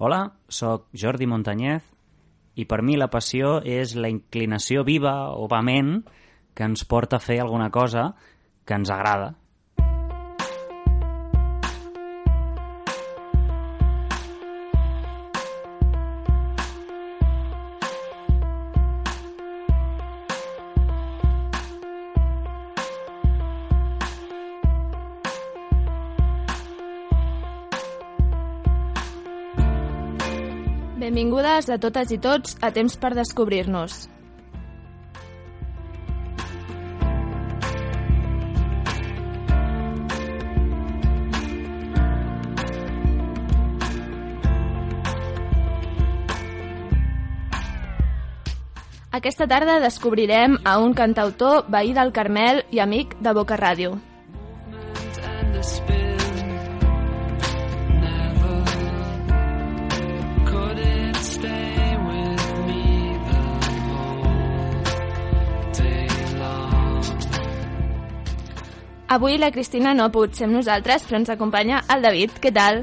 Hola, sóc Jordi Montañez i per mi la passió és la inclinació viva o vehement que ens porta a fer alguna cosa que ens agrada. Benvingudes a totes i tots a Temps per Descobrir-nos. Aquesta tarda descobrirem a un cantautor veí del Carmel i amic de Boca Ràdio. and Avui la Cristina no ha pogut ser amb nosaltres, però ens acompanya el David. Què tal?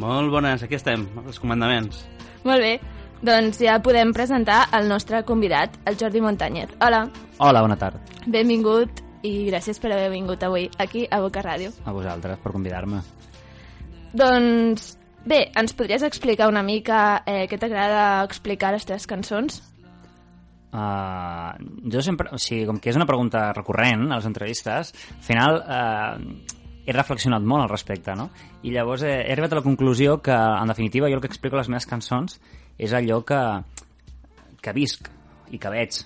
Molt bones, aquí estem, els comandaments. Molt bé. Doncs ja podem presentar el nostre convidat, el Jordi Montañez. Hola, Hola, bona tarda. benvingut i gràcies per haver vingut avui aquí a Boca Ràdio. A vosaltres per convidar-me. Doncs bé, ens podries explicar una mica eh, què t'agrada explicar a les teves cançons? Uh, jo sempre, o sigui, com que és una pregunta recurrent a les entrevistes, al final uh, he reflexionat molt al respecte, no? I llavors he, he arribat a la conclusió que, en definitiva, jo el que explico a les meves cançons és allò que, que visc i que veig.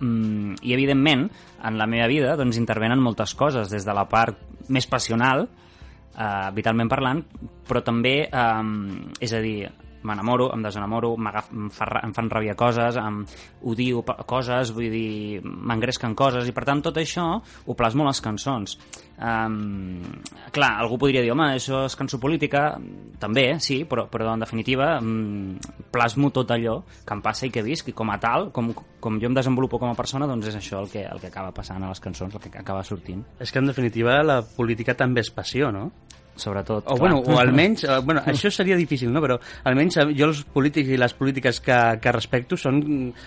Mm, I, evidentment, en la meva vida doncs, intervenen moltes coses, des de la part més passional, eh, vitalment parlant, però també, eh, és a dir, m'enamoro, em desenamoro, em, fa, em fan ràbia coses, em odio coses, vull dir, m'engresquen coses, i per tant tot això ho plasmo a les cançons. Um, clar, algú podria dir, home, això és cançó política, també, sí, però, però en definitiva um, plasmo tot allò que em passa i que visc, i com a tal, com, com jo em desenvolupo com a persona, doncs és això el que, el que acaba passant a les cançons, el que acaba sortint, És que, en definitiva, la política també és passió, no? Sobretot. O, clar. bueno, o almenys, eh, bueno, això seria difícil, no? Però almenys eh, jo els polítics i les polítiques que, que respecto són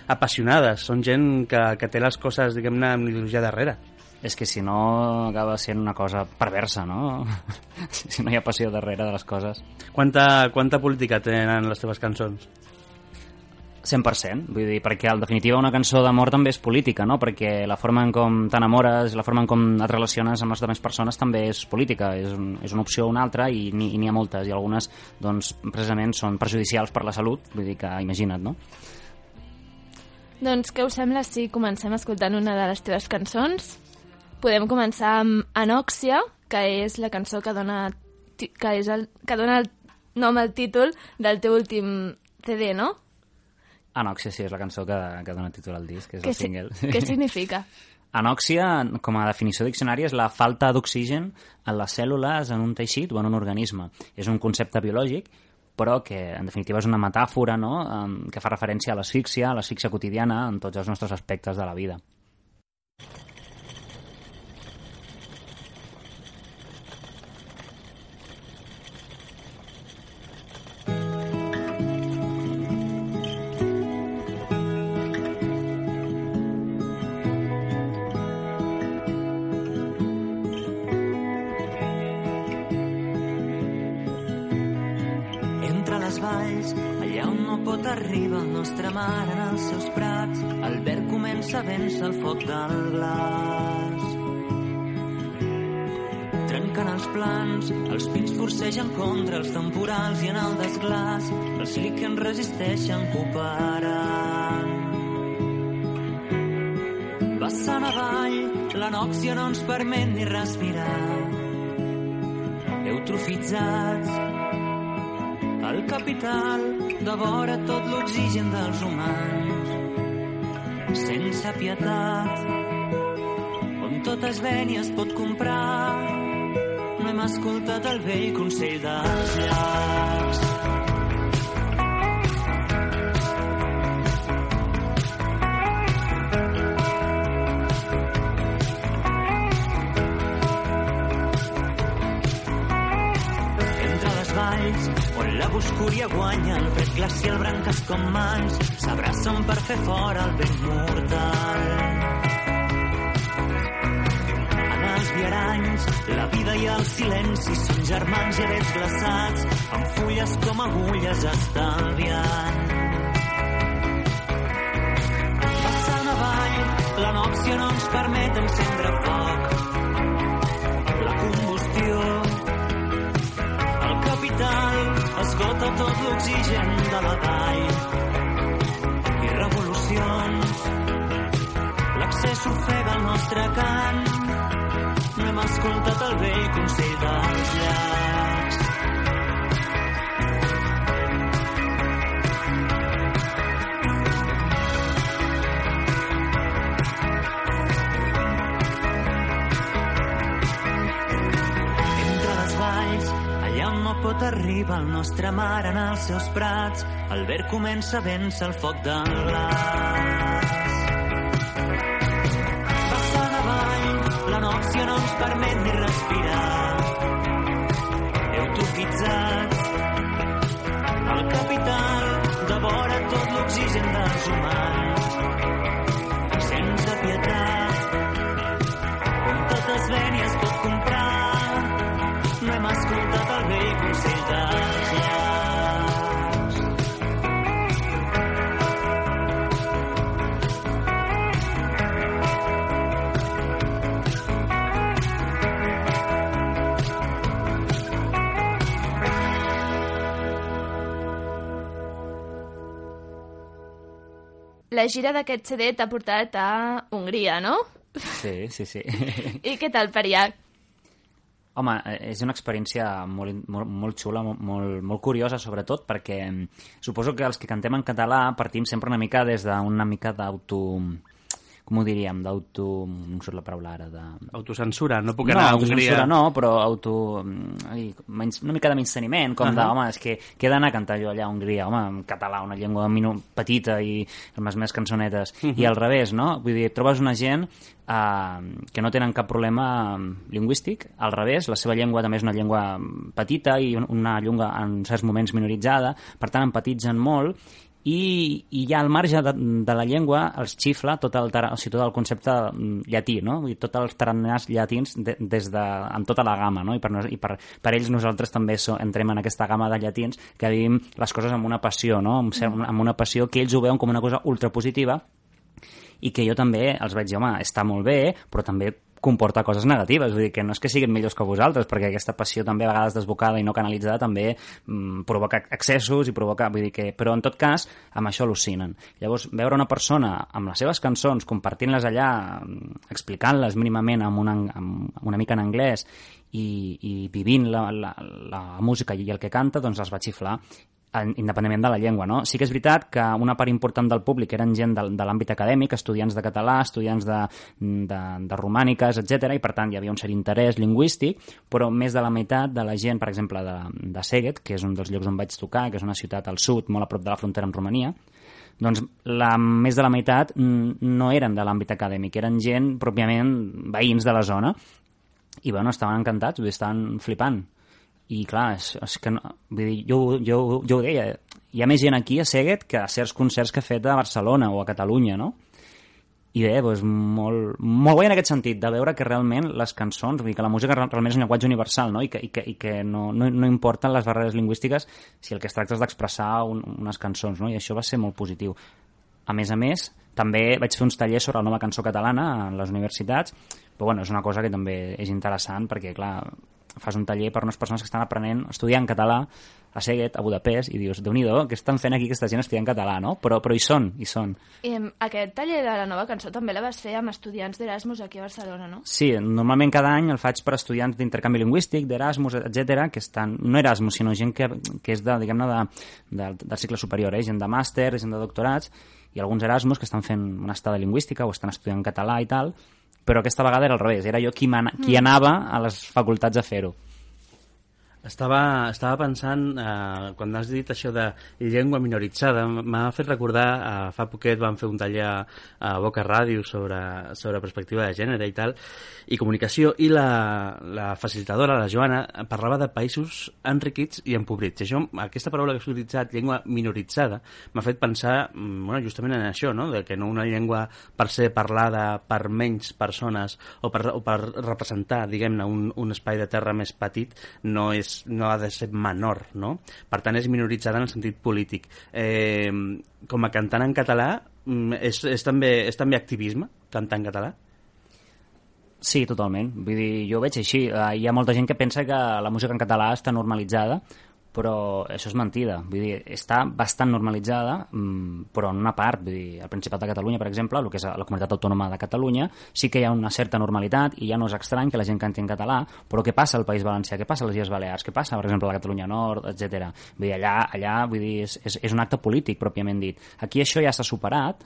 apassionades, són gent que, que té les coses, diguem-ne, amb ideologia darrere. És que si no acaba sent una cosa perversa, no? si no hi ha passió darrere de les coses. Quanta, quanta política tenen les teves cançons? 100%, vull dir, perquè en definitiva una cançó d'amor també és política, no? Perquè la forma en com t'enamores, la forma en com et relaciones amb les altres persones també és política, és, un, és una opció o una altra i n'hi ha moltes, i algunes, doncs, precisament són perjudicials per la salut, vull dir que imagina't, no? Doncs què us sembla si comencem escoltant una de les teves cançons? Podem començar amb Anòxia, que és la cançó que dona, que és el, que dona el nom al títol del teu últim CD, no? Anòxia, sí, és la cançó que, que dona títol al disc, és Què, el si- single. què significa? Anòxia, com a definició diccionària, és la falta d'oxigen en les cèl·lules, en un teixit o en un organisme. És un concepte biològic, però que en definitiva és una metàfora no? Que fa referència a l'asfíxia, a l'asfíxia quotidiana en tots els nostres aspectes de la vida. Comença a vèncer el foc del glaç. Trenquen els plans, els pins forcegen contra els temporals i en el desglàs els líquens resisteixen cooperant. Passant avall, l'anòxia no ens permet ni respirar. Eutrofitzats, El capital devora tot l'oxigen dels humans sense pietat on tot es ven i es pot comprar. No hem escoltat el vell consell dels llacs boscúria guanya el fred glacial branques com mans s'abracen per fer fora el vent mortal. En els viaranys la vida i el silenci són germans i avets glaçats amb fulles com agulles estalviant. Passant avall la nòpsia no ens permet encendre foc esgota tot l'oxigen de la vall i revolucions. L'accés ofega el nostre cant. No hem escoltat el vell consell dels llacs pot arribar el nostre mar en els seus prats, el verd comença a vèncer el foc del glaç. Passant la nòpsia no ens permet ni respirar. Eutrofitzats, La gira d'aquest CD t'ha portat a Hongria, no? Sí, sí, sí. I què tal per allà? Home, eh, és una experiència molt, molt, molt xula, molt, molt, molt curiosa, sobretot, perquè mm, suposo que els que cantem en català partim sempre una mica des d'una mica d'auto... Com ho diríem? D'auto... No surt la paraula ara, de... Autocensura, no puc no, anar a Hongria. autocensura no, però auto... mm, ai, menys, una mica de menysteniment, com uh -huh. de, home, és que què he d'anar a cantar jo allà a Hongria, home, en català, una llengua minu petita i amb les meves cançonetes, uh -huh. i al revés, no? Vull dir, trobes una gent eh, que no tenen cap problema mm, lingüístic, al revés, la seva llengua també és una llengua petita i un- una llengua en certs moments minoritzada, per tant empatitzen molt i, i ja al marge de, de la llengua els xifla tot el, o sigui, tot el concepte mm, llatí, no? I tots els taraners llatins de, des de, amb tota la gamma, no? I, per, i per, per ells nosaltres també so, entrem en aquesta gamma de llatins que vivim les coses amb una passió, no? Amb, cer- amb una passió que ells ho veuen com una cosa ultrapositiva i que jo també els vaig dir, home, està molt bé, però també comporta coses negatives, vull dir que no és que siguin millors que vosaltres, perquè aquesta passió també a vegades desbocada i no canalitzada també mm, provoca excessos i provoca, vull dir que, però en tot cas amb això al·lucinen. Llavors, veure una persona amb les seves cançons, compartint-les allà, mm, explicant-les mínimament amb una, amb una mica en anglès i, i vivint la, la, la música i el que canta, doncs els va xiflar independentment de la llengua, no? Sí que és veritat que una part important del públic eren gent de, de l'àmbit acadèmic, estudiants de català, estudiants de, de, de romàniques, etc i per tant hi havia un cert interès lingüístic, però més de la meitat de la gent, per exemple, de, de Seguet, que és un dels llocs on vaig tocar, que és una ciutat al sud, molt a prop de la frontera amb Romania, doncs la, més de la meitat no eren de l'àmbit acadèmic, eren gent pròpiament veïns de la zona i bueno, estaven encantats, estaven flipant i clar, és, és que no, vull dir, jo, jo, jo ho deia hi ha més gent aquí a Seguet que a certs concerts que he fet a Barcelona o a Catalunya, no? I bé, doncs molt, molt guai en aquest sentit, de veure que realment les cançons, vull dir que la música real- realment és un llenguatge universal, no? I que, i que, i que no, no, no importen les barreres lingüístiques si el que es tracta és d'expressar un, unes cançons, no? I això va ser molt positiu. A més a més, també vaig fer uns tallers sobre la nova cançó catalana a les universitats, però bueno, és una cosa que també és interessant perquè, clar, fas un taller per a unes persones que estan aprenent, estudiant català a Seguet, a Budapest, i dius, déu nhi què estan fent aquí aquesta gent estudiant català, no? Però, però hi són, hi són. I aquest taller de la nova cançó també la vas fer amb estudiants d'Erasmus aquí a Barcelona, no? Sí, normalment cada any el faig per estudiants d'intercanvi lingüístic, d'Erasmus, etc que estan, no Erasmus, sinó gent que, que és de, diguem-ne, de, de, del cicle superior, eh? gent de màster, gent de doctorats, i alguns Erasmus que estan fent una estada lingüística o estan estudiant català i tal, però aquesta vegada era al revés, era jo qui, mana, qui anava a les facultats a fer-ho. Estava, estava pensant, eh, quan has dit això de llengua minoritzada, m'ha fet recordar, eh, fa poquet vam fer un taller a, Boca Ràdio sobre, sobre perspectiva de gènere i tal, i comunicació, i la, la facilitadora, la Joana, parlava de països enriquits i empobrits. I això, aquesta paraula que has utilitzat, llengua minoritzada, m'ha fet pensar mm, bueno, justament en això, no? de que no una llengua per ser parlada per menys persones o per, o per representar, diguem-ne, un, un espai de terra més petit no és no ha de ser menor, no? Per tant, és minoritzada en el sentit polític. Eh, com a cantant en català, mm, és, és, també, és també activisme, cantar en català? Sí, totalment. Vull dir, jo ho veig així. Uh, hi ha molta gent que pensa que la música en català està normalitzada, però això és mentida. Vull dir, està bastant normalitzada, mm, però en una part. Vull dir, al Principat de Catalunya, per exemple, el que és la comunitat autònoma de Catalunya, sí que hi ha una certa normalitat i ja no és estrany que la gent canti en català, però què passa al País Valencià? Què passa a les Illes Balears? Què passa, per exemple, a la Catalunya Nord, etc. Vull dir, allà, allà vull dir, és, és, és un acte polític, pròpiament dit. Aquí això ja s'ha superat,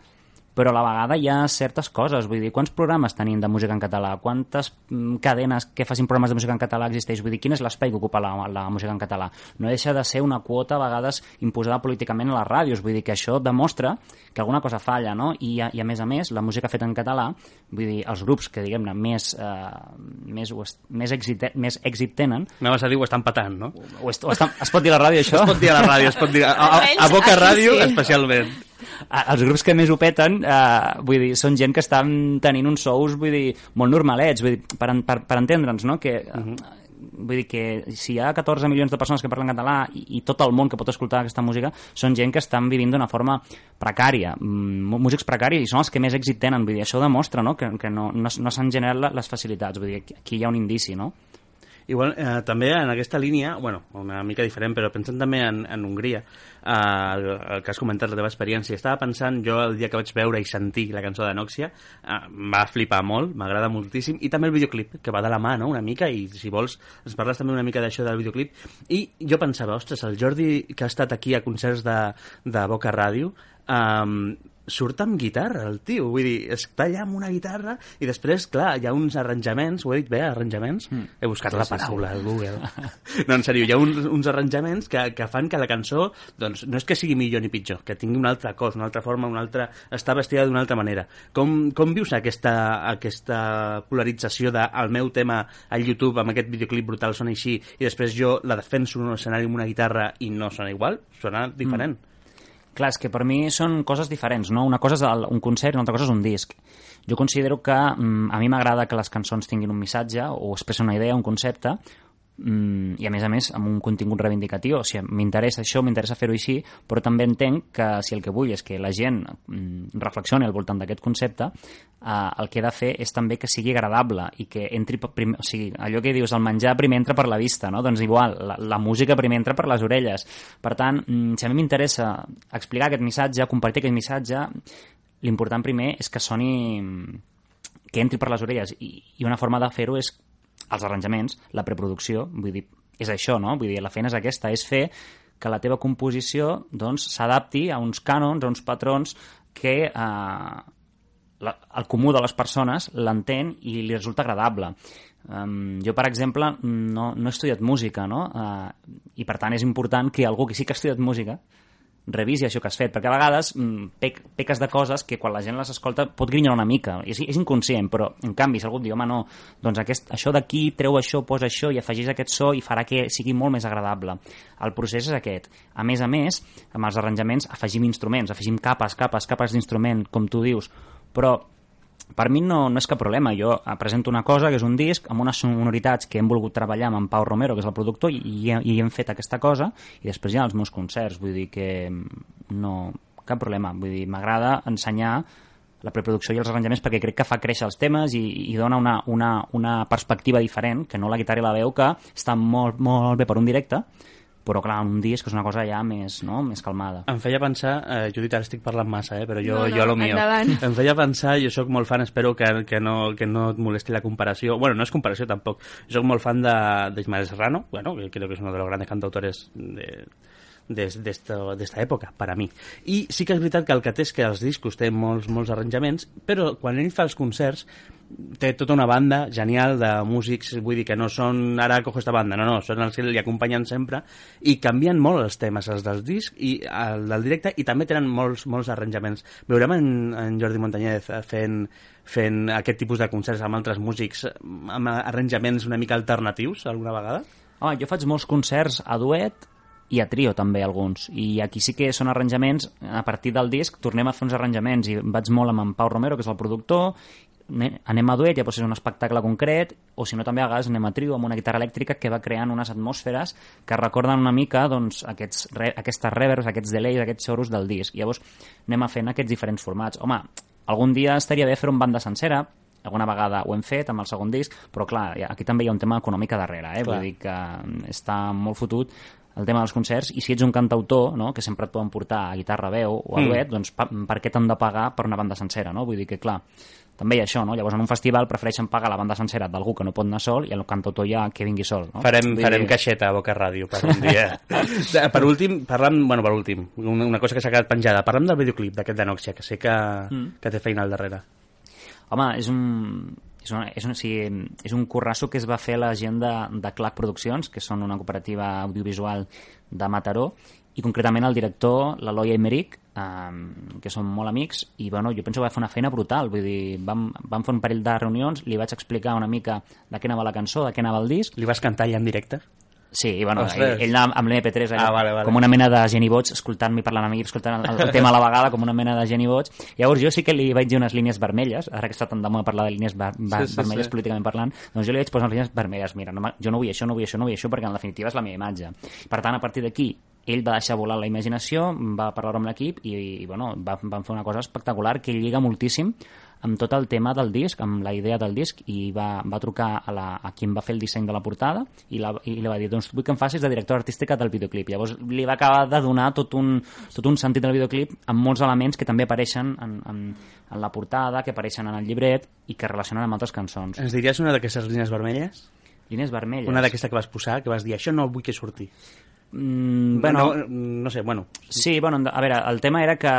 però a la vegada hi ha certes coses, vull dir, quants programes tenim de música en català, quantes mm, cadenes que facin programes de música en català existeix, vull dir, quin és l'espai que ocupa la, la música en català. No deixa de ser una quota a vegades imposada políticament a les ràdios, vull dir que això demostra que alguna cosa falla, no? I, a- i a més a més, la música feta en català, vull dir, els grups que, diguem-ne, més, eh, més, ho més, èxit, més èxit tenen, Anaves a dir ho estan patant, no? o, est, o estan, es pot dir a la ràdio això? Es pot dir a la ràdio, es pot dir a, a, a Almenys Boca Ràdio sí. especialment. Els grups que més ho peten, eh, vull dir, són gent que estan tenint uns sous, vull dir, molt normalets, vull dir, per, per, per entendre'ns, no?, que... Uh Vull dir que si hi ha 14 milions de persones que parlen català i, i tot el món que pot escoltar aquesta música són gent que estan vivint d'una forma precària, mm, músics precaris i són els que més èxit tenen, vull dir, això demostra no? que, que no, no, no s'han generat les facilitats, vull dir, aquí hi ha un indici, no? Igual, eh, també en aquesta línia, bueno, una mica diferent, però pensant també en, en Hongria, eh, el, el que has comentat, la teva experiència, estava pensant, jo el dia que vaig veure i sentir la cançó de Nòxia, eh, va flipar molt, m'agrada moltíssim, i també el videoclip, que va de la mà, no?, una mica, i si vols ens parles també una mica d'això del videoclip, i jo pensava, ostres, el Jordi que ha estat aquí a concerts de, de Boca Ràdio, eh, surt amb guitarra, el tio. Vull dir, està allà amb una guitarra i després, clar, hi ha uns arranjaments, ho he dit bé, arranjaments? Mm. He buscat sí, la paraula al Google. no, en sèrio, hi ha uns, uns arranjaments que, que fan que la cançó, doncs, no és que sigui millor ni pitjor, que tingui una altra cosa, una altra forma, una altra... està vestida d'una altra manera. Com, com vius aquesta, aquesta polarització de el meu tema al YouTube amb aquest videoclip brutal sona així i després jo la defenso en un escenari amb una guitarra i no sona igual? Sona diferent. Mm. Clar, és que per mi són coses diferents, no? Una cosa és el, un concert i una altra cosa és un disc. Jo considero que mm, a mi m'agrada que les cançons tinguin un missatge o expressen una idea, un concepte, mm, i a més a més amb un contingut reivindicatiu. O sigui, m'interessa això, m'interessa fer-ho així, però també entenc que si el que vull és que la gent mm, reflexioni al voltant d'aquest concepte, eh, el que he de fer és també que sigui agradable i que entri primer, o sigui, allò que dius, el menjar primer entra per la vista, no? Doncs igual, la, la música primer entra per les orelles. Per tant, mm, si a mi m'interessa explicar aquest missatge, compartir aquest missatge, l'important primer és que soni que entri per les orelles i, i una forma de fer-ho és els arranjaments, la preproducció, vull dir, és això, no? Vull dir, la feina és aquesta, és fer que la teva composició doncs s'adapti a uns cànons, a uns patrons que eh, la, el comú de les persones l'entén i li resulta agradable. Um, jo, per exemple, no, no he estudiat música, no? Uh, I, per tant, és important que algú que sí que ha estudiat música revisi això que has fet, perquè a vegades mm, pec, peques de coses que quan la gent les escolta pot grinyar una mica, és, és inconscient però en canvi si algú et diu, home no doncs aquest, això d'aquí, treu això, posa això i afegeix aquest so i farà que sigui molt més agradable. El procés és aquest. A més a més, amb els arranjaments afegim instruments, afegim capes, capes, capes d'instrument com tu dius, però per mi no, no és cap problema. Jo presento una cosa, que és un disc, amb unes sonoritats que hem volgut treballar amb en Pau Romero, que és el productor, i, i, i hem fet aquesta cosa, i després hi ha els meus concerts. Vull dir que mm, no... Cap problema. Vull dir, m'agrada ensenyar la preproducció i els arranjaments perquè crec que fa créixer els temes i, i dona una, una, una perspectiva diferent, que no la guitarra i la veu, que està molt, molt bé per un directe, però clar, un disc és una cosa ja més, no? més calmada. Em feia pensar, eh, Judit, ara estic parlant massa, eh, però jo, No, no, jo lo mío. endavant. Em feia pensar, jo sóc molt fan, espero que, que, no, que no et molesti la comparació. Bueno, no és comparació tampoc. Jo sóc molt fan de, d'Ismael Serrano, bueno, que creo que es uno de los grandes cantautores de, de, de, esta, de esta època, per a mi. I sí que és veritat que el que té és que els discos té molts, molts arranjaments, però quan ell fa els concerts té tota una banda genial de músics, vull dir que no són ara cojo esta banda, no, no, són els que li acompanyen sempre i canvien molt els temes, els dels discs i el del directe i també tenen molts, molts arranjaments. Veurem en, en Jordi Montañez fent, fent aquest tipus de concerts amb altres músics amb arranjaments una mica alternatius alguna vegada? Home, jo faig molts concerts a duet i a trio també alguns i aquí sí que són arranjaments a partir del disc tornem a fer uns arranjaments i vaig molt amb en Pau Romero que és el productor ne- anem a duet, llavors és un espectacle concret o si no també a vegades anem a trio amb una guitarra elèctrica que va creant unes atmosferes que recorden una mica doncs, aquests, re, aquestes reverbs, aquests delays, aquests xoros del disc llavors anem a fent aquests diferents formats home, algun dia estaria bé fer un banda sencera alguna vegada ho hem fet amb el segon disc, però clar, aquí també hi ha un tema econòmic darrere, eh? Clar. vull dir que mm, està molt fotut el tema dels concerts, i si ets un cantautor, no? que sempre et poden portar a guitarra, veu o a Mm. duet, doncs pa, per què t'han de pagar per una banda sencera, no? Vull dir que, clar, també hi ha això, no? Llavors en un festival prefereixen pagar la banda sencera d'algú que no pot anar sol i el cantautor ja que vingui sol, no? Farem, Vull farem dir- caixeta a Boca Ràdio per un dia. Per últim, parlant, bueno, per últim, una, una cosa que s'ha quedat penjada. Parlem del videoclip d'aquest d'Anòxia, que sé que, Mm. que té feina al darrere. Home, és un, és, una, és, un, o sigui, és un currasso que es va fer la gent de, de Clac Produccions, que són una cooperativa audiovisual de Mataró, i concretament el director, l'Eloi Aymeric, eh, que són molt amics, i bueno, jo penso que va fer una feina brutal, vull dir, vam, vam fer un parell de reunions, li vaig explicar una mica de què anava la cançó, de què anava el disc, Li vas cantar allà en directe? Sí, bueno, Ostres. ell, ell anava amb l'MP3 allà, Ah, vale, vale. com una mena de Jenny Boig, escoltant-me i parlant amb mi, escoltant el, el tema a la vegada, com una mena de Jenny Boig. Llavors jo sí que li vaig dir unes línies vermelles, ara que està tan de moda parlar de línies ver, ver, Sí, sí, vermelles sí. políticament parlant, doncs jo li vaig posar unes línies vermelles, mira, no, jo no vull això, no vull això, no vull això, perquè en definitiva és la meva imatge. Per tant, a partir d'aquí, ell va deixar volar la imaginació, va parlar amb l'equip i, i bueno, va, van fer una cosa espectacular que lliga moltíssim amb tot el tema del disc, amb la idea del disc i va, va trucar a, la, a qui em va fer el disseny de la portada i, la, i li va dir, doncs vull que em facis de directora artística del videoclip. Llavors li va acabar de donar tot un, tot un sentit del videoclip amb molts elements que també apareixen en, en, en la portada, que apareixen en el llibret i que relacionen amb altres cançons. Ens diries una d'aquestes línies vermelles? Línies vermelles. Una d'aquesta que vas posar, que vas dir, això no vull que surti. Mm, bueno, no, no sé, bueno. Sí, bueno, a veure, el tema era que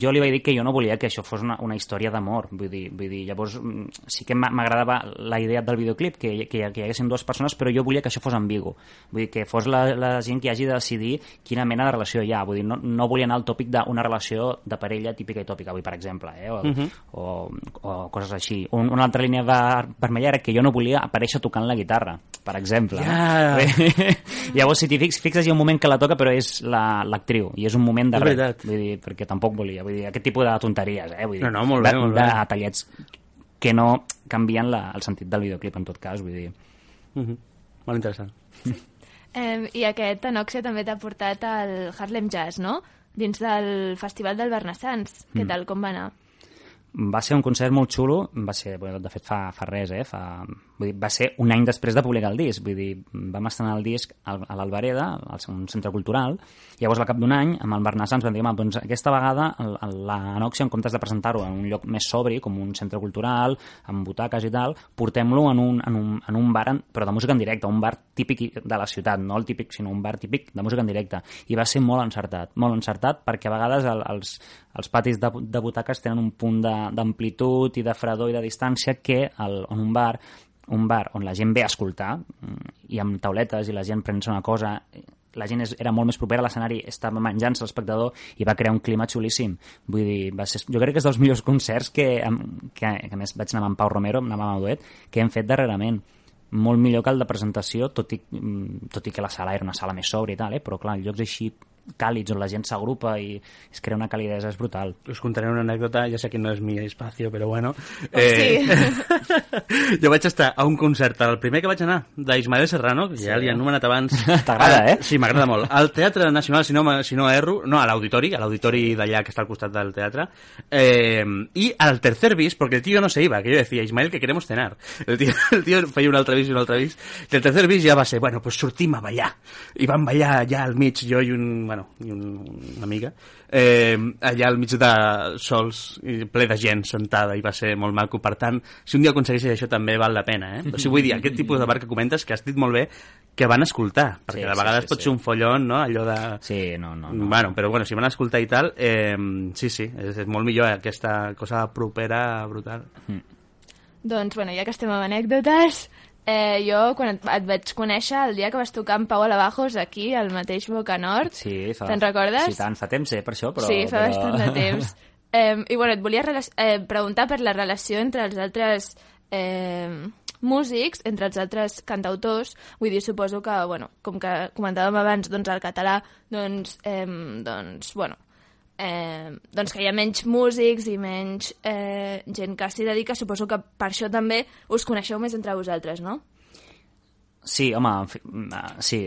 jo li vaig dir que jo no volia que això fos una, una història d'amor, vull dir, vull dir, llavors mm, sí que m'a- m'agradava la idea del videoclip, que, que, que hi haguessin dues persones, però jo volia que això fos ambigu, vull dir, que fos la, la gent que hagi de decidir quina mena de relació hi ha, vull dir, no, no volia anar al tòpic d'una relació de parella típica i tòpica, vull dir, per exemple, eh, o, Mhm. o, o coses així. Un, una altra línia ver, vermella era que jo no volia aparèixer tocant la guitarra, per exemple. Ja. Llavors, si t'hi fix, fixes, hi ha un moment que la toca, però és la- l'actriu, i és un moment de res. veritat. Vull dir, perquè tampoc volia. Vull dir, aquest tipus de tonteries, eh? Vull dir, No, no, molt bé, de, molt bé. De tallets que no canvien la, el sentit del videoclip, en tot cas, vull dir. Mhm. Molt interessant. Eh, I aquest Anòxia també t'ha portat al Harlem Jazz, no? Dins del Festival del Bernassans. Què Mm. tal, com va anar? Va ser un concert molt xulo, va ser, bueno, de fet fa, fa res, eh? Fa, vull dir, va ser un any després de publicar el disc, vull dir, vam estrenar el disc a l'Albereda, al un centre cultural, llavors al cap d'un any, amb el Bernat Sans vam dir, "Home, doncs aquesta vegada l'Anòxia, en comptes de presentar-ho en un lloc més sobri, com un centre cultural, amb butaques i tal, portem-lo en un, en un, en un bar, en, però de música en directe, un bar típic de la ciutat, no el típic, sinó un bar típic de música en directe. I va ser molt encertat, molt encertat, perquè a vegades el, els, els patis de, de butaques tenen un punt d'amplitud i de fredor i de distància que el, en un bar un bar on la gent ve a escoltar mm, i amb tauletes i la gent pren una cosa la gent és, era molt més propera a l'escenari estava menjant-se l'espectador i va crear un clima xulíssim vull dir, va ser, jo crec que és dels millors concerts que, que, que a més vaig anar amb Pau Romero amb el duet, que hem fet darrerament molt millor que el de presentació tot i, mm, tot i que la sala era una sala més sobre i tal, eh? però clar, en llocs així càlids on la gent s'agrupa i es crea una calidesa, és brutal. Us contaré una anècdota, ja sé que no és mi espacio, però bueno. sí. jo vaig estar a un concert, el primer que vaig anar, d'Ismael Serrano, que ja li he anomenat abans. T'agrada, eh? Sí, m'agrada molt. Al Teatre Nacional, si no, si no erro, no, a l'auditori, a l'auditori d'allà que està al costat del teatre, eh, i al tercer bis, porque el tío no se iba, que yo decía, Ismael, que queremos cenar. El tío, el tío feia un altre bis i un altre bis, i el tercer bis ja va ser, bueno, pues sortim a ballar. I vam ballar allà al mig, jo i un, bueno, i un, una amiga, eh, allà al mig de sols, i ple de gent sentada, i va ser molt maco. Per tant, si un dia aconsegueixes això també val la pena, eh? O sigui, vull dir, aquest tipus de bar que comentes, que has dit molt bé, que van escoltar, perquè Sí, de sí, vegades sí, pot sí. ser un follon, no?, allò de... Sí, no, no, no. Bueno, però bueno, si van escoltar i tal, eh, sí, sí, és, és molt millor eh, aquesta cosa propera brutal. Doncs, bueno, ja que estem amb anècdotes, eh, jo quan et, et vaig conèixer el dia que vas tocar amb Pau Alabajos aquí, al mateix Boca Nord, Sí, fa... Te'n recordes? Sí, tant, fa temps, eh, per això, però... sí, fa però... bastant de temps. Eh, I bueno, et volia eh, preguntar per la relació entre els altres eh, músics, entre els altres cantautors. Vull dir, suposo que, bueno, com que comentàvem abans, doncs el català, doncs, eh, doncs bueno, eh, doncs que hi ha menys músics i menys eh, gent que s'hi dedica, suposo que per això també us coneixeu més entre vosaltres, no? Sí, home, ah, sí.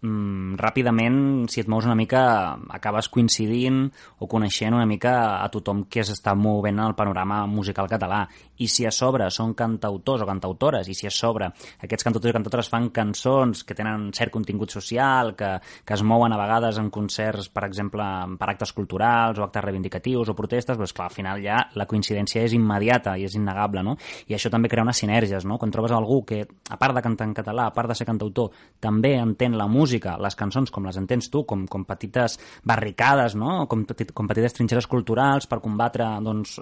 Mm, ràpidament, si et mous una mica, acabes coincidint o coneixent una mica a tothom que s'està movent en el panorama musical català. I si a sobre són cantautors o cantautores, i si a sobre aquests cantautors i cantautores fan cançons que tenen cert contingut social, que, que es mouen a vegades en concerts, per exemple, per actes culturals o actes reivindicatius o protestes, doncs clar, al final ja la coincidència és immediata i és innegable, no? I això també crea unes sinergies, no? Quan trobes algú que, a part de cantar en català, a part de ser cantautor, també entén la música, les cançons com les entens tu, com, com petites barricades, no? com, petit, com petites trinxeres culturals per combatre doncs,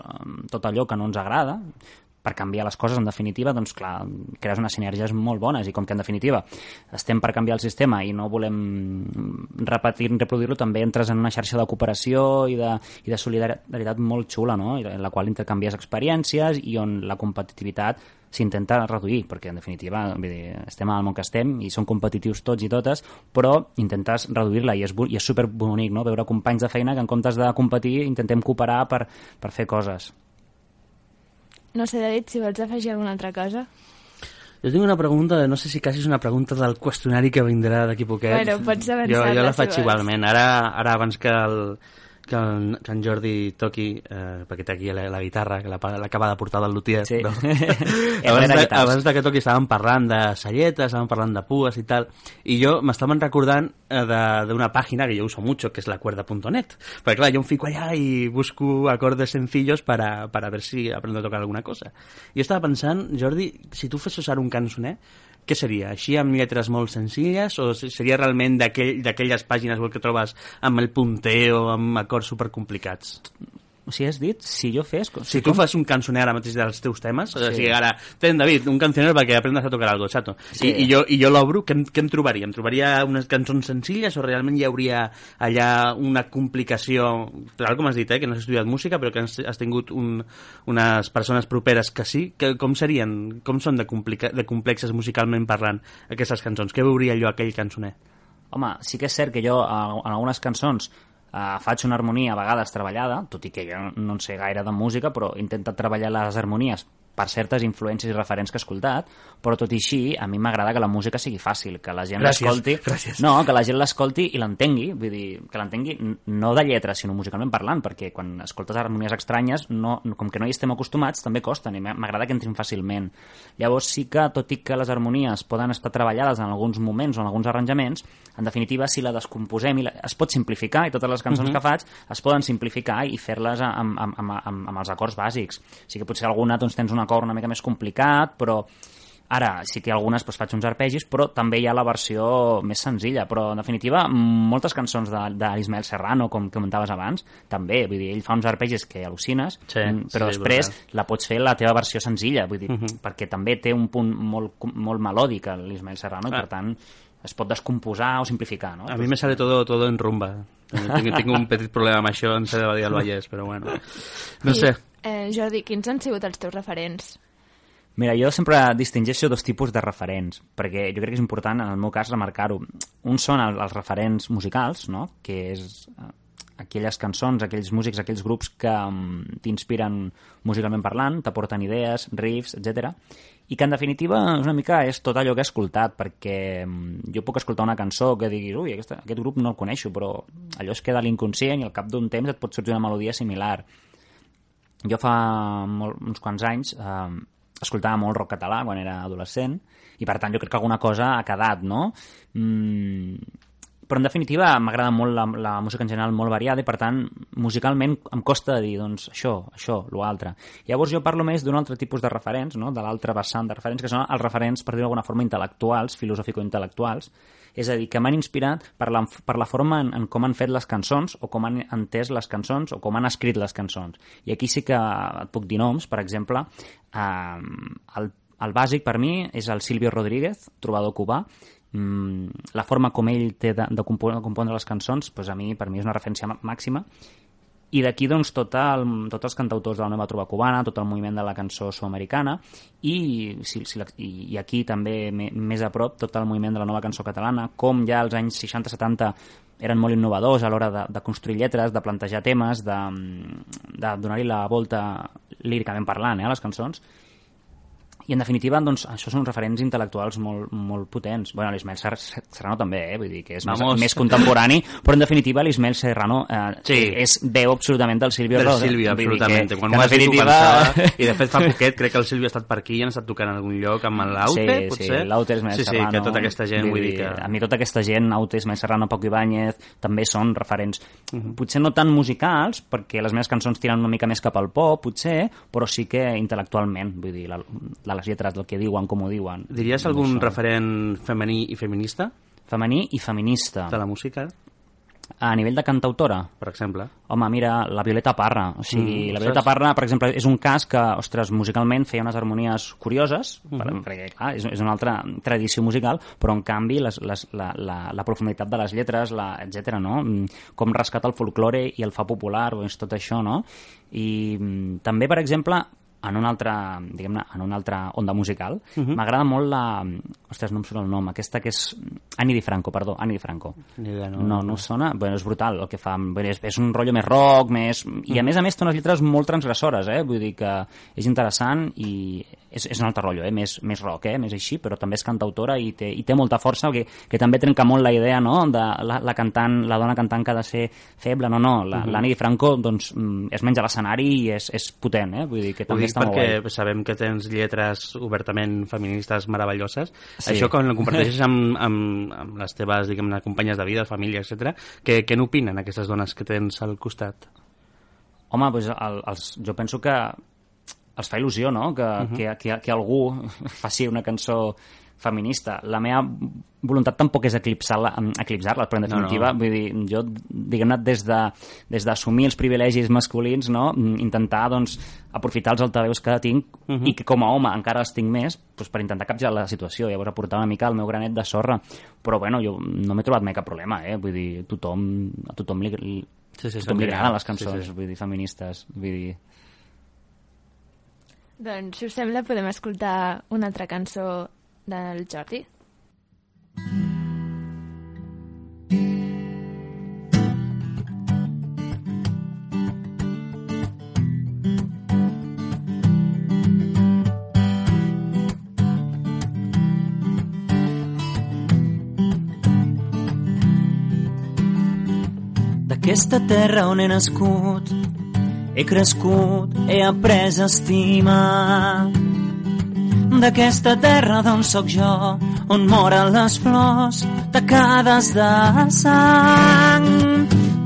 tot allò que no ens agrada, per canviar les coses, en definitiva, doncs clar, crees unes sinergies molt bones i com que en definitiva estem per canviar el sistema i no volem repetir, reproduir-lo, també entres en una xarxa de cooperació i de, i de solidaritat molt xula, no? En la qual intercanvies experiències i on la competitivitat s'intenta reduir, perquè en definitiva vull dir, estem al món que estem i som competitius tots i totes, però intentes reduir-la i és, i és superbonic no? veure companys de feina que en comptes de competir intentem cooperar per, per fer coses. No sé, David, si vols afegir alguna altra cosa. Jo tinc una pregunta, no sé si quasi és una pregunta del qüestionari que vindrà d'aquí poquet. Bueno, pots jo, avançar-la, jo la faig igualment. Ara, ara abans que el, que, el, que en Jordi toqui, eh, perquè té aquí la, la guitarra, que la- l'acaba de portar del luthier. Sí. No? Abans, de abans de que toqui estàvem parlant de salletes, estàvem parlant de pues i tal, i jo m'estaven recordant eh, de- d'una pàgina que jo uso mucho, que és la cuerda.net, perquè clar, jo em fico allà i busco acordes sencillos para, para ver si aprendo a tocar alguna cosa. I estava pensant, Jordi, si tu fessis ara un cançoner, què seria? Així amb lletres molt senzilles o se- seria realment d'aquell- d'aquelles pàgines que trobes amb el punteo, amb acords supercomplicats? O sigui, has dit, si jo fes... Si tu fas un cançoner ara mateix dels teus temes, sí. o sigui, ara, ten, David, un cancioner perquè aprendes a tocar algo, chato. Sí. I, i jo, i jo l'obro, què, què em trobaria? Em trobaria unes cançons senzilles o realment hi hauria allà una complicació, tal com has dit, eh, que no has estudiat música, però que has, has tingut un, unes persones properes que sí, que, com serien, com són de, complica, de complexes musicalment parlant aquestes cançons? Què veuria jo aquell cançoner? Home, sí que és cert que jo a- en algunes cançons eh, faig una harmonia a vegades treballada, tot i que jo no en sé gaire de música, però he intentat treballar les harmonies per certes influències i referents que he escoltat, però tot i així, a mi m'agrada que la música sigui fàcil, que la gent l'escolti... No, que la gent l'escolti i l'entengui, vull dir, que l'entengui no de lletres, sinó musicalment parlant, perquè quan escoltes harmonies estranyes, no, com que no hi estem acostumats, també costen, i m'a- m'agrada que entrin fàcilment. Llavors sí que, tot i que les harmonies poden estar treballades en alguns moments o en alguns arranjaments, en definitiva, si la descomposem, i la, es pot simplificar, i totes les cançons que faig es poden simplificar i fer-les amb, amb, amb, amb, amb els acords bàsics. O sigui que potser alguna doncs, tens un acord una mica més complicat, però Ara, sí que algunes doncs, faig uns arpegis, però també hi ha la versió més senzilla. Però, en definitiva, moltes cançons de- d'Ismael Serrano, com comentaves abans, també. Vull dir, ell fa uns arpegis que al·lucines, Sí, mm, però sí, després brutal. la pots fer la teva versió senzilla, vull dir, perquè també té un punt molt, molt melòdic, l'Ismael Serrano, i Ah. per tant es pot descomposar o simplificar, no? A mi me sale todo, todo en rumba. Tinc, tinc un petit problema amb això en ser de Badia del Vallès, però bueno. No sé. Eh, Jordi, quins han sigut els teus referents? Mira, jo sempre distingeixo dos tipus de referents, perquè jo crec que és important, en el meu cas, remarcar-ho. Un són el- els referents musicals, no? que és eh, aquelles cançons, aquells músics, aquells grups que mm, t'inspiren musicalment parlant, t'aporten idees, riffs, etc. I que, en definitiva, és una mica és tot allò que he escoltat, perquè mm, jo puc escoltar una cançó que diguis, ui, aquesta, aquest grup no el coneixo, però allò es queda a l'inconscient i al cap d'un temps et pot sortir una melodia similar jo fa molt, uns quants anys eh, escoltava molt rock català quan era adolescent i per tant jo crec que alguna cosa ha quedat, no? Mm, però en definitiva m'agrada molt la, la música en general molt variada i per tant musicalment em costa dir doncs això, això, l'altre. Llavors jo parlo més d'un altre tipus de referents, no? de l'altre vessant de referents, que són els referents, per dir d'alguna forma, intel·lectuals, filosòfico-intel·lectuals, és a dir, que m'han inspirat per la, per la forma en, en com han fet les cançons o com han entès les cançons o com han escrit les cançons. I aquí sí que et puc dir noms, per exemple, eh, el, el bàsic per mi és el Silvio Rodríguez, trobador cubà, mm, la forma com ell té de, de compondre, compondre les cançons, doncs a mi, per mi és una referència mà- màxima, i d'aquí doncs tot el, tots els cantautors de la nova trova cubana, tot el moviment de la cançó sudamericana i, si, si, i, i aquí també me, més a prop tot el moviment de la nova cançó catalana, com ja als anys 60-70 eren molt innovadors a l'hora de, de construir lletres, de plantejar temes, de, de donar-hi la volta líricament parlant eh, a les cançons i en definitiva, doncs, això són uns referents intel·lectuals molt, molt potents. Bueno, l'Ismael Ser- Serrano també, eh? vull dir que és més, Vamos. més contemporani, però en definitiva l'Ismael Serrano eh, Sí. és veu absolutament del Silvio Del. Silvio, Vull absolutament. que- Quan que ho has dit ho. I de fet fa poquet crec que el Silvio ha estat per aquí i han estat tocant en algun lloc amb l'Aute, sí, potser? Sí, l'Aute és més sí, sí, Serrano. que tota aquesta gent, vull dir que... A mi tota aquesta gent, Aute, Ismael Serrano, Paco Ibáñez, també són referents, Mhm. potser no tan musicals, perquè les meves cançons tiren una mica més cap al pop, potser, però sí que intel·lectualment, vull dir, la, la, les lletres, el que diuen, com ho diuen. Diries algun Això. referent femení i feminista Femení i feminista. de la música, A nivell de cantautora, per exemple? Home, mira, la Violeta Parra. O sigui, Mm, la Violeta saps? Parra, per exemple, és un cas que, ostres, musicalment feia unes harmonies curioses, Mhm. per, perquè, clar, és, és una altra tradició musical, però, en canvi, les, les, la, la, la profunditat de les lletres, la, etc no? Mm, Com rescata el folklore i el fa popular, doncs tot això, no? I mm, també, per exemple, en una altra, diguem-ne, en una altra onda musical, Mhm. m'agrada molt la... Ostres, no em surt el nom. Aquesta que és... Annie Di Franco, perdó, Annie Di Franco. Ni idea, no. No, no us sona? Bueno, és brutal el que fa. Dir, És, és un rotllo més rock, més... I a més a més té unes lletres molt transgressores, eh? Vull dir que és interessant i és, és un altre rotllo, eh? Més, més rock, eh? Més així, però també és cantautora i té, i té molta força, que, que també trenca molt la idea, no?, de la, la cantant, la dona cantant que ha de ser feble. No, no, la, l'Annie Di Franco, doncs, mm, es menja a l'escenari i és, és potent, eh? Vull dir que també molt perquè guai. sabem que tens lletres obertament feministes meravelloses. Sí. Això quan ho comparteixes amb, amb, amb les teves, diguem-ne, companyes de vida, família, etc. Què, què n'opinen aquestes dones que tens al costat? Home, doncs el, els, jo penso que els fa il·lusió, no?, que, uh -huh. que, que, que algú faci una cançó feminista. La meva voluntat tampoc és eclipsar-la, eclipsar-la però en No, no. definitiva, vull dir, jo, diguem-ne, des de- des d'assumir els privilegis masculins, no?, intentar, doncs, aprofitar els altaveus que tinc uh -huh. i que com a home encara els tinc més, doncs, per intentar capgirar la situació, llavors aportar una mica el meu granet de sorra. Però, bueno, jo no m'he trobat mai cap problema, eh? Vull dir, tothom, a tothom li, li, Sí, sí, tothom li agraden les genials. Sí, cançons, sí. vull dir, feministes, vull dir... Doncs, si us sembla, podem escoltar una altra cançó del Jordi. D'aquesta terra on he nascut, he crescut, he après a estimar. D'aquesta terra d'on sóc jo, on moren les flors tacades de sang.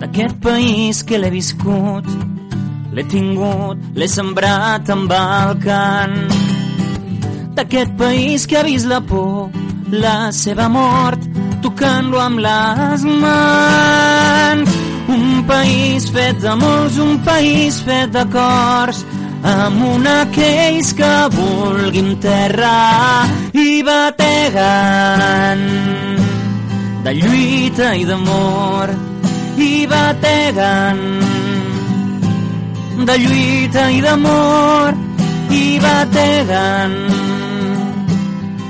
D'aquest país que l'he viscut, l'he tingut, l'he sembrat amb el cant. D'aquest país que ha vist la por, la seva mort, tocant-lo amb les mans. Un país fet d'amors, un país fet de cors, amb una aquells que vulguin terra i bateguen de lluita i d'amor i bateguen de lluita i d'amor i bateguen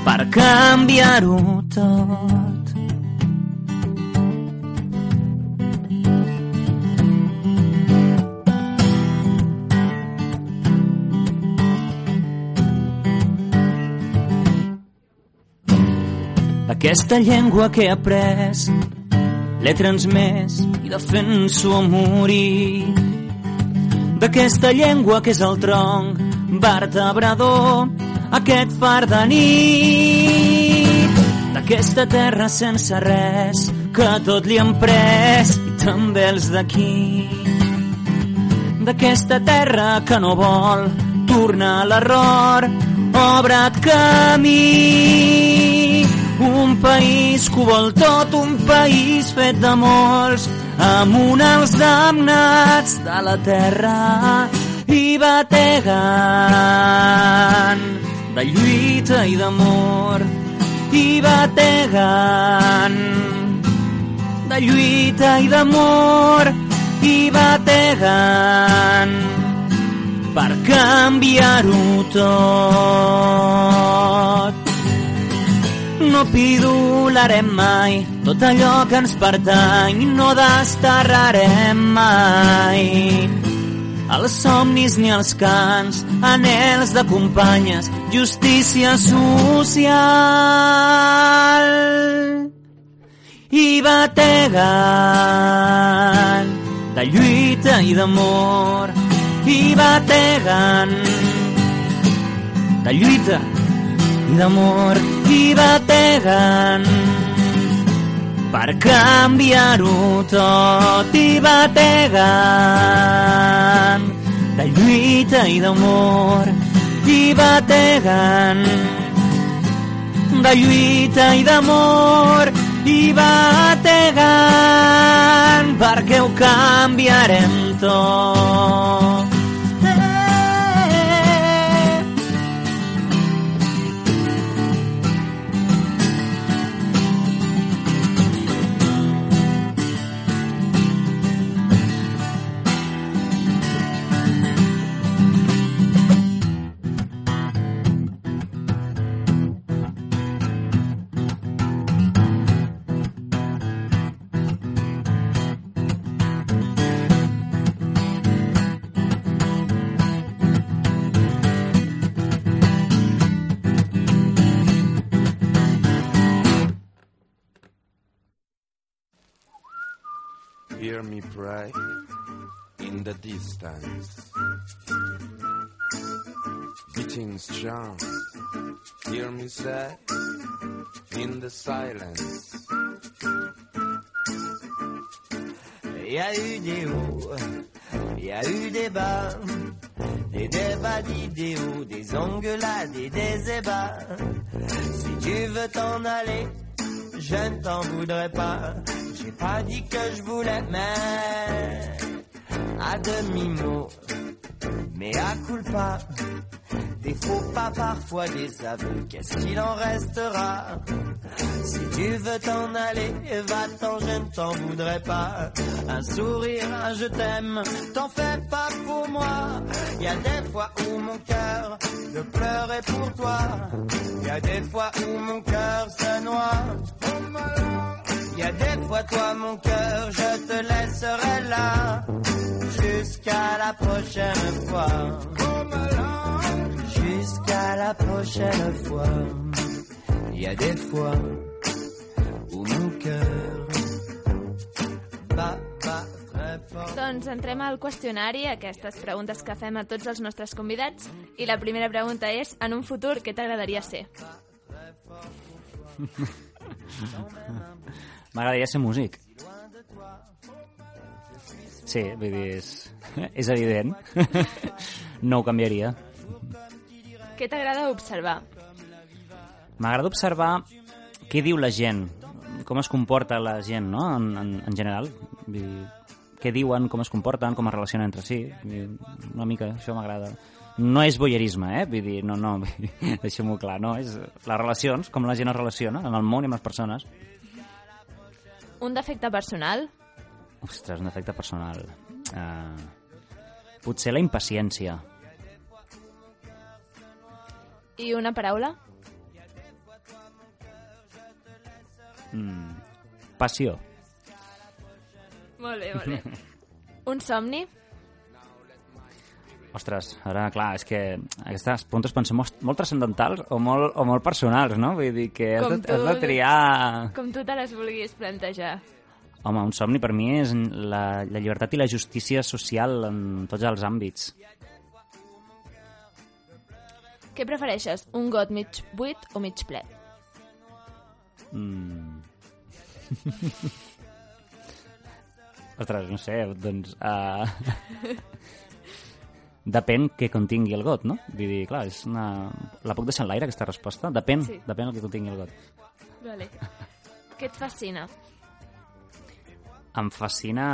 per canviar-ho tot. Aquesta llengua que he après l'he transmès i defenso a morir. D'aquesta llengua que és el tronc vertebrador, aquest far de nit. D'aquesta terra sense res, que tot li han pres, i també els d'aquí. D'aquesta terra que no vol tornar a l'error, obre't camí. Un país que ho vol tot, un país fet de molts, amunt els damnats de la terra i bategant de lluita i d'amor i bategant de lluita i d'amor i bategant per canviar-ho tot. No pidolarem mai. Tot allò que ens pertany, no desterrarem mai. Els somnis ni els cants, anels de companyes, justícia social. I bategant de lluita i d'amor, i bategant de lluita d'amor, i bategant per canviar-ho tot i bategant de lluita i d'amor i bategant de lluita i d'amor i bategant perquè ho canviarem tot. Hear me pray in the distance. Beating strong. Hear me say in the silence. Il y a eu des hauts, il y a eu des bas, des débats d'idéaux, des engueulades et des ébats. Si tu veux t'en aller, je ne t'en voudrais pas. Pas dit que je voulais, mais à demi-mot, mais à culpa. Des faux pas parfois, des aveux, qu'est-ce qu'il en restera? Si tu veux t'en aller, va-t'en, je ne t'en voudrais pas. Un sourire, un je t'aime, t'en fais pas pour moi. Y a des fois où mon cœur de pleurer pour toi. Y a des fois où mon cœur se noie. Y a des fois toi mon cœur, je te laisserai là jusqu'à la prochaine fois. Jusqu'à la prochaine fois. Y a des fois où mon cœur bat, bat très fort. Doncs entrem al qüestionari, aquestes preguntes que fem a tots els nostres convidats. I la primera pregunta és, en un futur, què t'agradaria ser? M'agradaria ser músic. Sí, vull dir, és, és evident. No ho canviaria. Què t'agrada observar? M'agrada observar què diu la gent, com es comporta la gent, no?, en, en, en general. Vull dir, què diuen, com es comporten, com es relacionen entre si. Una mica, això m'agrada. No és boyerisme, eh? Vull dir, no, no, deixem-ho clar, no. És les relacions, com la gent es relaciona en el món i amb les persones. Un defecte personal? Ostres, un defecte personal. Uh, potser la impaciència. I una paraula? Mm, passió. Molt bé, molt bé. un somni? Ostres, ara, clar, és que aquestes preguntes poden ser molt, molt transcendentals o molt, o molt personals, no? Vull dir que has Com de, has de triar... Com tu te les vulguis plantejar. Home, un somni per mi és la, la llibertat i la justícia social en tots els àmbits. Què prefereixes, un got mig buit o mig ple? Mm. Ostres, no sé, doncs... Uh... Depèn què contingui el got, no? Vull dir, clar, és una... La puc deixar en l'aire, aquesta resposta? Depèn, Sí. depèn el que contingui el got. Vale. Què et fascina? Em fascina...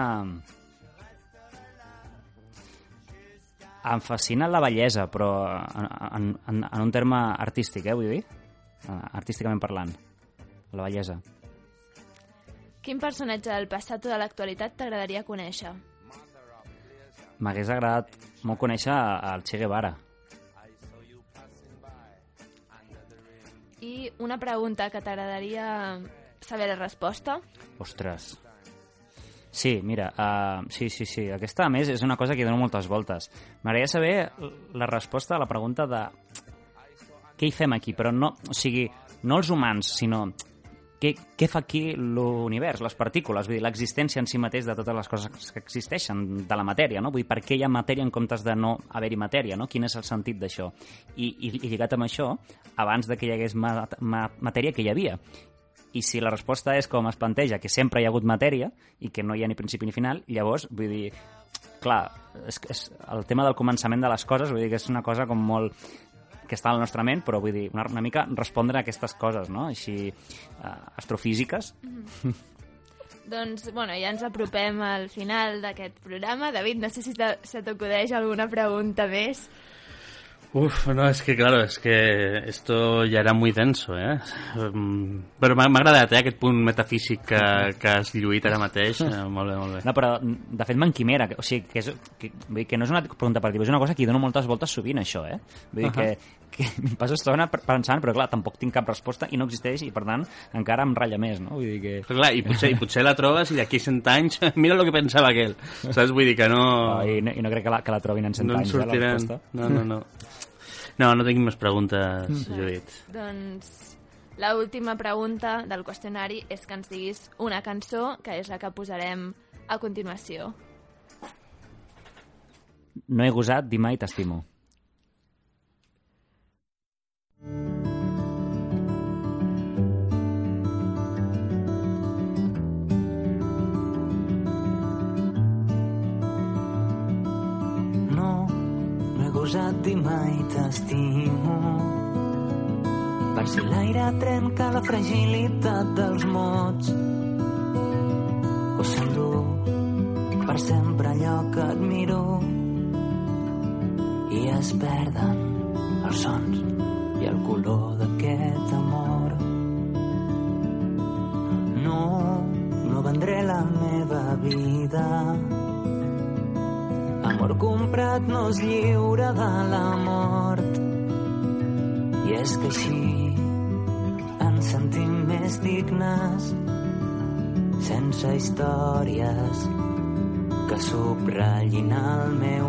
Em fascina la bellesa, però en, en, en, un terme artístic, eh, vull dir? Eh, Artísticament parlant. La bellesa. Quin personatge del passat o de l'actualitat t'agradaria conèixer? M'hagués agradat molt conèixer el Che Guevara. I una pregunta que t'agradaria saber la resposta? Ostres. Sí, mira, uh, sí, sí, sí. Aquesta, a més, és una cosa que dono moltes voltes. M'agradaria saber la resposta a la pregunta de què hi fem aquí, però no, o sigui, no els humans, sinó què, què fa aquí l'univers, les partícules, vull dir, l'existència en si mateix de totes les coses que existeixen, de la matèria, no? Vull dir, per què hi ha matèria en comptes de no haver-hi matèria, no? Quin és el sentit d'això? I, i, I lligat amb això, abans de que hi hagués ma ma matèria, que hi havia? I si la resposta és com es planteja, que sempre hi ha hagut matèria i que no hi ha ni principi ni final, llavors, vull dir, clar, és, és el tema del començament de les coses, vull dir que és una cosa com molt que està al nostre ment, però vull dir, una, una mica respondre a aquestes coses, no? Així, uh, astrofísiques. Doncs, bueno, ja ens apropem al final d'aquest programa. David, no sé si se t'acudeix alguna pregunta més. Uf, no, es que claro, es que esto ya era muy denso, eh? Um, Però m'ha agradat, eh, aquest punt metafísic que, que has lluït ara mateix. Eh, molt bé, molt bé. No, però, de fet, m'enquimera. O sigui, que, és, que, vull dir, que no és una pregunta per dir, és una cosa que hi dono moltes voltes sovint, això, eh? Vull dir Ahà. que, que em passo estona pensant, però clar, tampoc tinc cap resposta i no existeix i, per tant, encara em ratlla més, no? Vull dir que... Però clar, i potser, i potser la trobes i d'aquí 100 anys, mira el que pensava aquell. Saps? Vull dir que no... Oh, i, no I no crec que la, que la trobin en 100 no en anys, eh, la resposta. No, no, no. No, no tinc més preguntes, Mm. Judit. Doncs la última pregunta del qüestionari és que ens diguis una cançó, que és la que posarem a continuació. No he gosat dir mai t'estimo. No, gosat dir mai t'estimo. Per si l'aire trenca la fragilitat dels mots o s'endú per sempre allò que admiro i es perden els sons i el color d'aquest amor. No, no vendré la meva vida Amor comprat no és lliure de la mort. I és que així ens sentim més dignes sense històries que subratllin el meu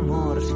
amor.